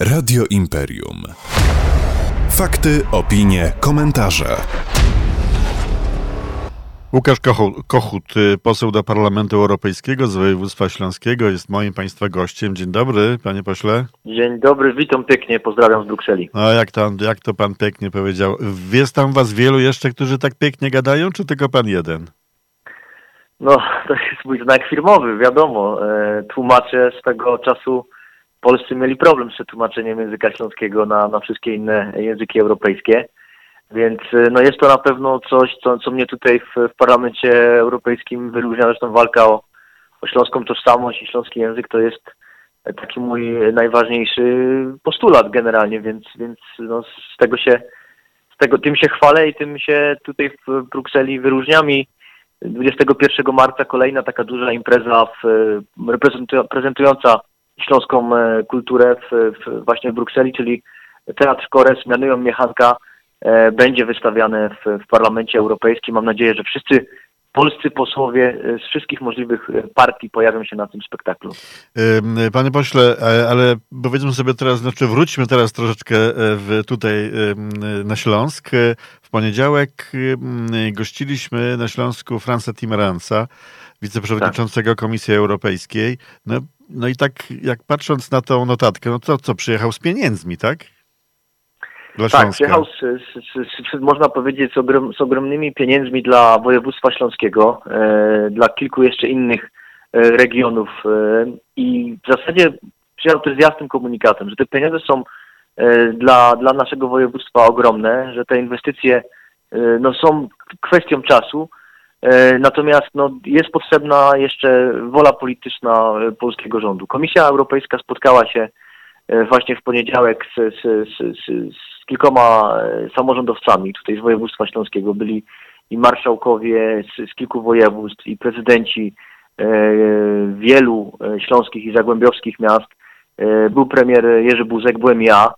Radio Imperium. Fakty, opinie, komentarze. Łukasz Kochut, y, poseł do Parlamentu Europejskiego z województwa śląskiego, jest moim Państwa gościem. Dzień dobry, panie pośle. Dzień dobry, witam pięknie, pozdrawiam z Brukseli. No jak, tam, jak to pan pięknie powiedział. Jest tam was wielu jeszcze, którzy tak pięknie gadają, czy tylko pan jeden? No, to jest mój znak firmowy, wiadomo. E, tłumacze swego czasu Polscy mieli problem z przetłumaczeniem języka śląskiego na, na wszystkie inne języki europejskie. Więc e, no jest to na pewno coś, co, co mnie tutaj w, w Parlamencie Europejskim wyróżnia. Zresztą walka o, o śląską tożsamość i śląski język to jest taki mój najważniejszy postulat generalnie, więc, więc no z tego się, z tego, tym się chwalę i tym się tutaj w Brukseli wyróżniam i 21 marca kolejna taka duża impreza w, prezentująca śląską e, kulturę w, w, właśnie w Brukseli, czyli Teatr Kores, mianują Miechanka, e, będzie wystawiane w, w Parlamencie Europejskim. Mam nadzieję, że wszyscy polscy posłowie e, z wszystkich możliwych partii pojawią się na tym spektaklu. Panie pośle, ale powiedzmy sobie teraz, znaczy wróćmy teraz troszeczkę w, tutaj na Śląsk. W poniedziałek gościliśmy na Śląsku Franza Timmermansa, wiceprzewodniczącego tak. Komisji Europejskiej. No, no i tak jak patrząc na tą notatkę, no to co, przyjechał z pieniędzmi, tak? Dla tak, przyjechał z, z, z, można powiedzieć z, ogrom, z, ogromnymi pieniędzmi dla województwa śląskiego, e, dla kilku jeszcze innych e, regionów e, i w zasadzie przyjechał też z jasnym komunikatem, że te pieniądze są e, dla, dla naszego województwa ogromne, że te inwestycje e, no, są kwestią czasu, E, natomiast no, jest potrzebna jeszcze wola polityczna polskiego rządu. Komisja Europejska spotkała się właśnie w poniedziałek z, z, z, z kilkoma samorządowcami tutaj z województwa śląskiego. Byli i marszałkowie z, z kilku województw, i prezydenci e, wielu śląskich i zagłębiowskich miast. E, był premier Jerzy Buzek, byłem ja.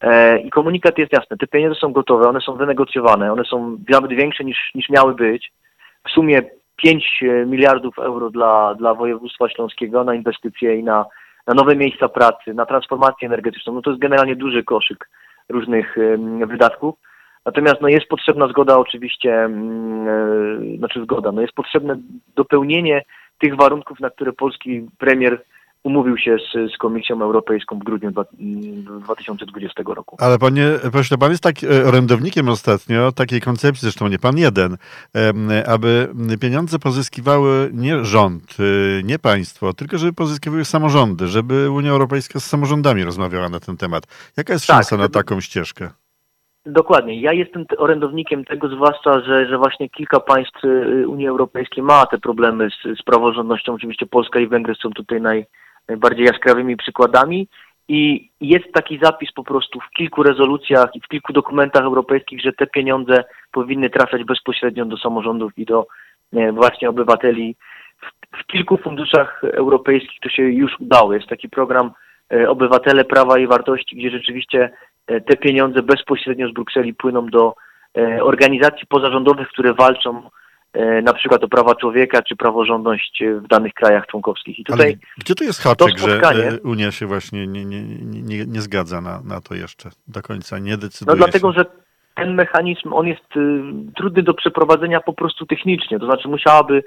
E, I komunikat jest jasny. Te pieniądze są gotowe, one są wynegocjowane, one są nawet większe niż, niż miały być w sumie 5 e, miliardów euro dla, dla województwa śląskiego na inwestycje i na, na nowe miejsca pracy, na transformację energetyczną. No to jest generalnie duży koszyk różnych wydatków. Natomiast no, jest potrzebna zgoda oczywiście, yy, znaczy zgoda, no, jest potrzebne dopełnienie tych warunków, na które polski premier umówił się z, z Komisją Europejską w grudniu 2020 roku. Ale panie pośle, pan jest tak e, orędownikiem ostatnio takiej koncepcji, zresztą nie pan jeden, aby pieniądze pozyskiwały nie rząd, e, nie państwo, tylko żeby pozyskiwały samorządy, żeby Unia Europejska z samorządami rozmawiała na ten temat. Jaka jest szansa tak, na taką ścieżkę? Dokładnie. Ja jestem orędownikiem tego, zwłaszcza, że, że właśnie kilka państw e, Unii Europejskiej ma te problemy z, z praworządnością. Oczywiście Polska i Węgry są tutaj naj, najbardziej jaskrawymi przykładami. I jest taki zapis po prostu w kilku rezolucjach i w kilku dokumentach europejskich, że te pieniądze powinny trafiać bezpośrednio do samorządów i do e, właśnie obywateli. W, w kilku funduszach europejskich to się już udało. Jest taki program e, Obywatele Prawa i Wartości, gdzie rzeczywiście e, te pieniądze bezpośrednio z Brukseli płyną do organizacji pozarządowych, które walczą E, na przykład o prawa człowieka czy praworządność w danych krajach członkowskich. I tutaj Ale gdzie tu jest haczyk, że Unia się właśnie nie, nie, nie, nie zgadza na, na to jeszcze do końca, nie decyduje No dlatego, się. że ten mechanizm, on jest y, trudny do przeprowadzenia po prostu technicznie, to znaczy musiałaby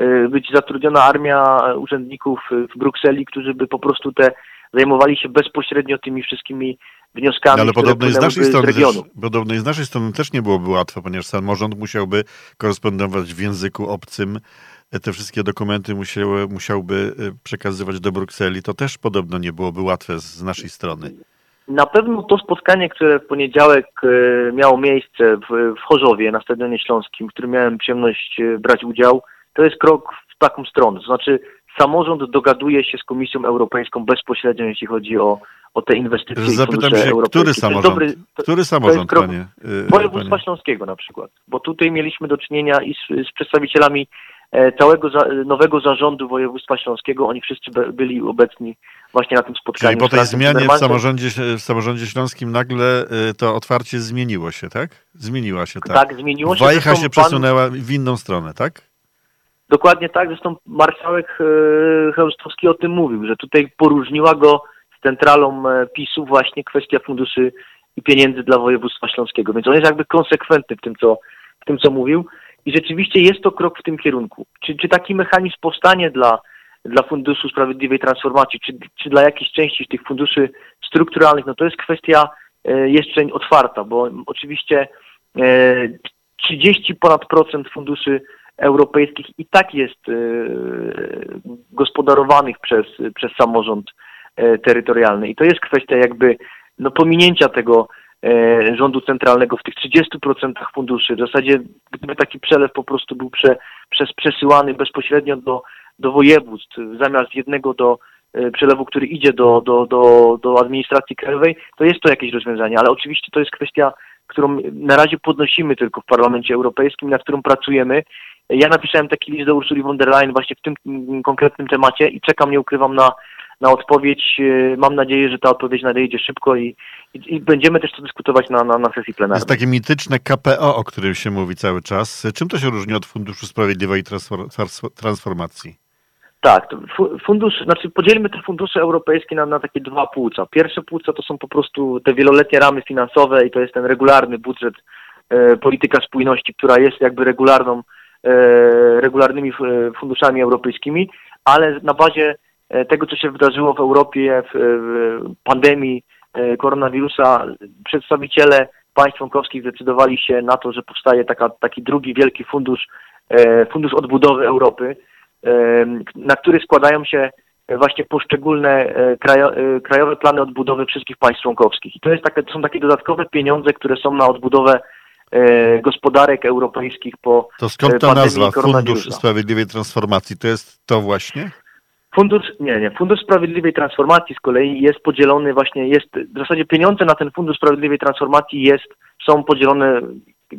y, być zatrudniona armia urzędników w Brukseli, którzy by po prostu te zajmowali się bezpośrednio tymi wszystkimi wnioskami, no, ale podobno z naszej strony z też, Podobno i z naszej strony też nie byłoby łatwo, ponieważ samorząd musiałby korespondować w języku obcym, te wszystkie dokumenty musiały, musiałby y, przekazywać do Brukseli. To też podobno nie byłoby łatwe z naszej strony. Na pewno to spotkanie, które w poniedziałek y, miało miejsce w, w Chorzowie na Stadionie Śląskim, w którym miałem przyjemność y, brać udział, to jest krok w taką stronę. To znaczy samorząd dogaduje się z Komisją Europejską bezpośrednio, jeśli chodzi o, o te inwestycje. Zapytam się, który samorząd, dobry, to, który samorząd, to panie? Yy, Województwa panie. Śląskiego na przykład, bo tutaj mieliśmy do czynienia i z, z przedstawicielami e, całego za, nowego zarządu województwa śląskiego. Oni wszyscy byli obecni właśnie na tym spotkaniu. Czyli po tej zmianie w samorządzie, w samorządzie śląskim nagle e, to otwarcie zmieniło się, tak? Zmieniła się, tak? Tak, zmieniło się. Wajcha się przesunęła pan... w inną stronę, tak? Dokładnie tak, zresztą marszałek e, Chełstowski o tym mówił, że tutaj poróżniła go centralą PiSu właśnie kwestia funduszy i pieniędzy dla województwa śląskiego. Więc on jest jakby konsekwentny w tym, co, w tym, co mówił. I rzeczywiście jest to krok w tym kierunku. Czy, czy taki mechanizm powstanie dla, dla Funduszu Sprawiedliwej Transformacji, czy, czy dla jakiejś części tych funduszy strukturalnych, no to jest kwestia e, jeszcze otwarta, bo oczywiście 30 e, ponad procent funduszy europejskich i tak jest e, gospodarowanych przez, przez samorząd terytorialny. I to jest kwestia jakby no, pominięcia tego e, rządu centralnego w tych 30% funduszy. W zasadzie gdyby taki przelew po prostu był prze, przez, przesyłany bezpośrednio do, do województw, zamiast jednego do e, przelewu, który idzie do, do, do, do administracji krajowej, to jest to jakieś rozwiązanie, ale oczywiście to jest kwestia, którą na razie podnosimy tylko w Parlamencie Europejskim, na którą pracujemy. Ja napisałem taki list do Ursuli von der Leyen właśnie w tym konkretnym temacie i czekam, nie ukrywam, na na odpowiedź. E, mam nadzieję, że ta odpowiedź nadejdzie szybko i, i, i będziemy też to dyskutować na, na, na sesji plenarnej. Jest takie mityczne KPO, o którym się mówi cały czas. Czym to się różni od Funduszu Sprawiedliwej Transformacji? Tak, fundusz, znaczy podzielmy te fundusze europejskie na, na takie dwa płuca. Pierwsze płuca to są po prostu te wieloletnie ramy finansowe i to jest ten regularny budżet, e, polityka spójności, która jest jakby regularną, e, regularnymi e, funduszami europejskimi, ale na bazie tego, co się wydarzyło w Europie w pandemii e, koronawirusa, przedstawiciele państw członkowskich zdecydowali się na to, że powstaje taka, taki drugi wielki fundusz, e, fundusz odbudowy Europy, na który składają się właśnie poszczególne krajowe plany odbudowy wszystkich państw członkowskich. I to, jest takie, to są takie dodatkowe pieniądze, które są na odbudowę gospodarek europejskich po To skąd ta nazwa Fundusz Sprawiedliwej Transformacji? To jest to właśnie? Fundusz, nie, nie. Fundusz Sprawiedliwej Transformacji z kolei jest podzielony właśnie, jest, w zasadzie pieniądze na ten Fundusz Sprawiedliwej Transformacji jest, są podzielone,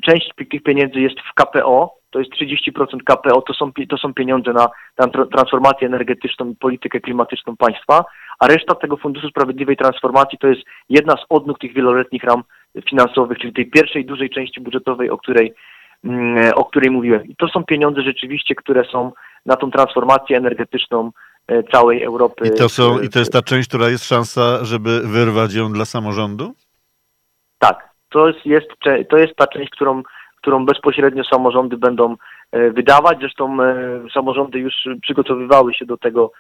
część tych pieniędzy jest w KPO, to jest 30% KPO, to są, to są pieniądze na, na transformację energetyczną politykę klimatyczną państwa, a reszta tego Funduszu Sprawiedliwej Transformacji to jest jedna z odnóg tych wieloletnich ram finansowych, czyli tej pierwszej dużej części budżetowej, o której, mm, o której mówiłem. I to są pieniądze rzeczywiście, które są na tą transformację energetyczną całej Europy. I to, są, I to jest ta część, która jest szansa, żeby wyrwać ją dla samorządu? Tak, to jest, jest, to jest ta część, którą, którą bezpośrednio samorządy będą e, wydawać. Zresztą e, samorządy już przygotowywały się do tego,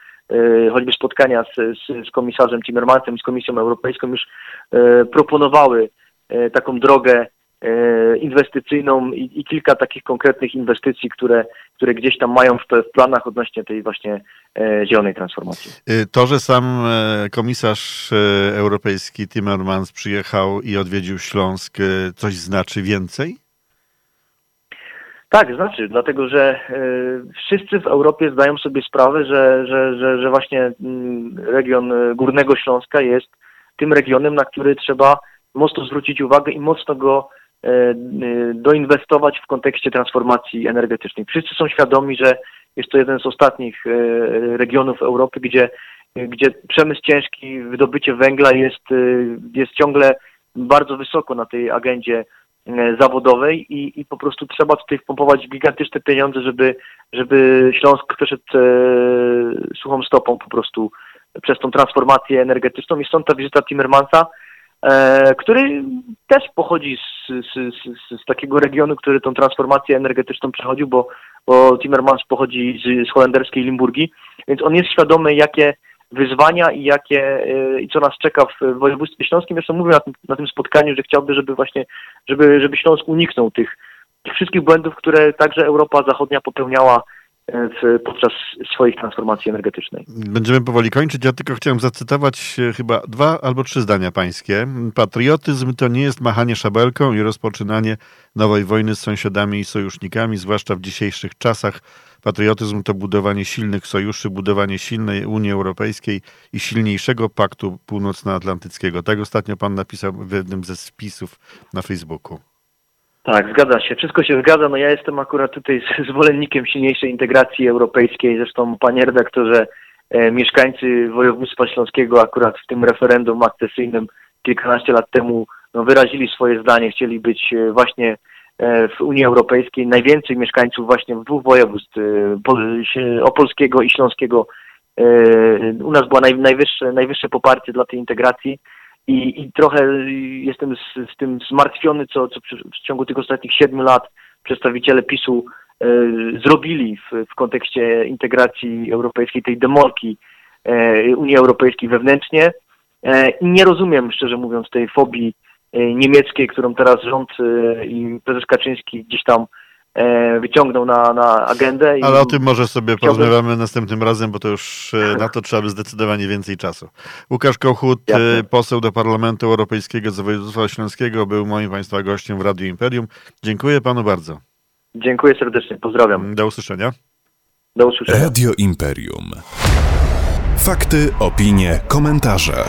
choćby spotkania z, z, z komisarzem Timmermansem i z Komisją Europejską już proponowały taką drogę E, inwestycyjną i, i, kilka takich konkretnych inwestycji, które, które gdzieś tam mają w, w planach odnośnie tej właśnie e, zielonej transformacji. Y, to, że sam e, komisarz europejski Timmermans przyjechał i odwiedził Śląsk, coś znaczy więcej? Tak, znaczy, dlatego że wszyscy w Europie zdają sobie sprawę, że, że, że, że właśnie mm, region Górnego Śląska jest tym regionem, na który trzeba mocno zwrócić uwagę i mocno go E, e, doinwestować w kontekście transformacji energetycznej. Wszyscy są świadomi, że jest to jeden z ostatnich e, regionów Europy, gdzie, gdzie przemysł ciężki, wydobycie węgla jest, jest ciągle bardzo wysoko na tej agendzie zawodowej i, i po prostu trzeba tutaj wpompować gigantyczne pieniądze, żeby, żeby Śląsk przeszedł suchą stopą po prostu przez tą transformację energetyczną i stąd ta wizyta Timmermansa, E, który też pochodzi z, z, z, z, takiego regionu, który tą transformację energetyczną przechodził, bo, bo Timmermans pochodzi z, z holenderskiej Limburgii, więc on jest świadomy, jakie wyzwania i jakie e, i co nas czeka w województwie śląskim. Zresztą mówił na tym, na tym spotkaniu, że chciałby, żeby właśnie, żeby, żeby Śląsk uniknął tych, tych wszystkich błędów, które także Europa Zachodnia popełniała w, podczas swojej transformacji energetycznej. Będziemy powoli kończyć. Ja tylko chciałem zacytować e, chyba dwa albo trzy zdania pańskie. Patriotyzm to nie jest machanie szabelką i rozpoczynanie nowej wojny z sąsiadami i sojusznikami, zwłaszcza w dzisiejszych czasach. Patriotyzm to budowanie silnych sojuszy, budowanie silnej Unii Europejskiej i silniejszego paktu północnoatlantyckiego. Tak ostatnio pan napisał w jednym ze spisów na Facebooku. Tak, zgadza się. Wszystko się zgadza. No ja jestem akurat tutaj zwolennikiem silniejszej integracji europejskiej. Zresztą, panie redaktorze, e, mieszkańcy województwa śląskiego akurat w tym referendum akcesyjnym kilkanaście lat temu no, wyrazili swoje zdanie. Chcieli być e, właśnie e, w Unii Europejskiej. Najwięcej mieszkańców właśnie w dwóch województw, e, opolskiego i śląskiego, u nas było naj, najwyższe, najwyższe poparcie dla tej integracji i, i trochę jestem z, z tym zmartwiony, co, co w ciągu tych ostatnich siedmiu lat przedstawiciele PiSu e, zrobili w, w kontekście integracji europejskiej, tej demolki e, Unii Europejskiej wewnętrznie. E, I nie rozumiem, szczerze mówiąc, tej fobii e, niemieckiej, którą teraz rząd e, i prezes Kaczyński gdzieś tam wyciągnął na, na agendę. Ale o tym może sobie chciałbym... porozmawiamy następnym razem, bo to już e, na to trzeba by zdecydowanie więcej czasu. Łukasz Kochut, e, Jasne. poseł do Parlamentu Europejskiego z województwa śląskiego, był moim Państwa gościem w Radiu Imperium. Dziękuję Panu bardzo. Dziękuję serdecznie, pozdrawiam. Do usłyszenia. Do usłyszenia. Radio Imperium. Fakty, opinie, komentarze.